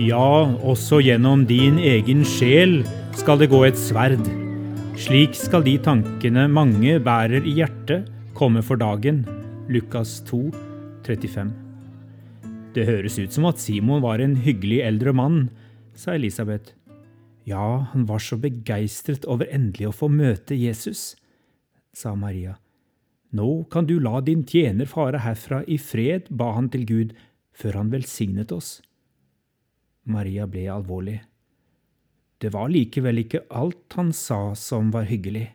Ja, også gjennom din egen sjel skal det gå et sverd. Slik skal de tankene mange bærer i hjertet, komme for dagen. Lukas 2, 35. Det høres ut som at Simon var en hyggelig eldre mann, sa Elisabeth. Ja, han var så begeistret over endelig å få møte Jesus, sa Maria. Nå kan du la din tjener fare herfra i fred, ba han til Gud, før han velsignet oss. Maria ble alvorlig. Det var likevel ikke alt han sa som var hyggelig.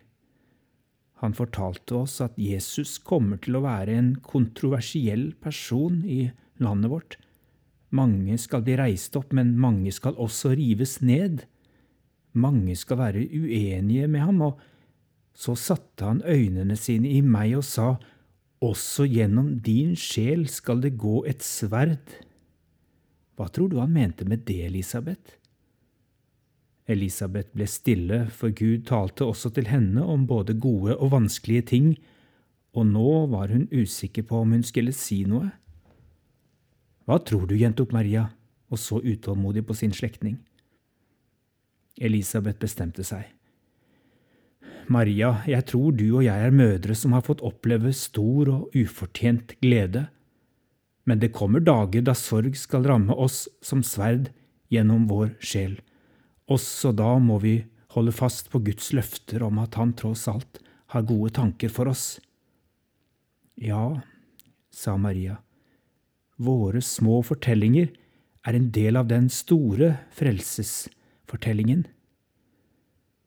Han fortalte oss at Jesus kommer til å være en kontroversiell person i landet vårt. Mange skal bli reist opp, men mange skal også rives ned. Mange skal være uenige med ham, og så satte han øynene sine i meg og sa, Også gjennom din sjel skal det gå et sverd. Hva tror du han mente med det, Elisabeth? Elisabeth ble stille, for Gud talte også til henne om både gode og vanskelige ting, og nå var hun usikker på om hun skulle si noe. Hva tror du, gjentok Maria, og så utålmodig på sin slektning. Elisabeth bestemte seg. Maria, jeg tror du og jeg er mødre som har fått oppleve stor og ufortjent glede. Men det kommer dager da sorg skal ramme oss som sverd gjennom vår sjel. Også da må vi holde fast på Guds løfter om at Han tross alt har gode tanker for oss. Ja, sa Maria, våre små fortellinger er en del av den store frelsesfortellingen.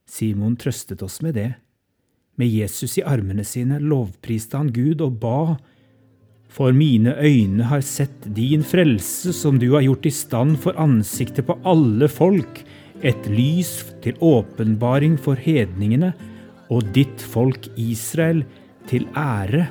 Simon trøstet oss med det. Med Jesus i armene sine lovpriste han Gud og ba, for mine øyne har sett din frelse som du har gjort i stand for ansiktet på alle folk, et lys til åpenbaring for hedningene og ditt folk Israel til ære.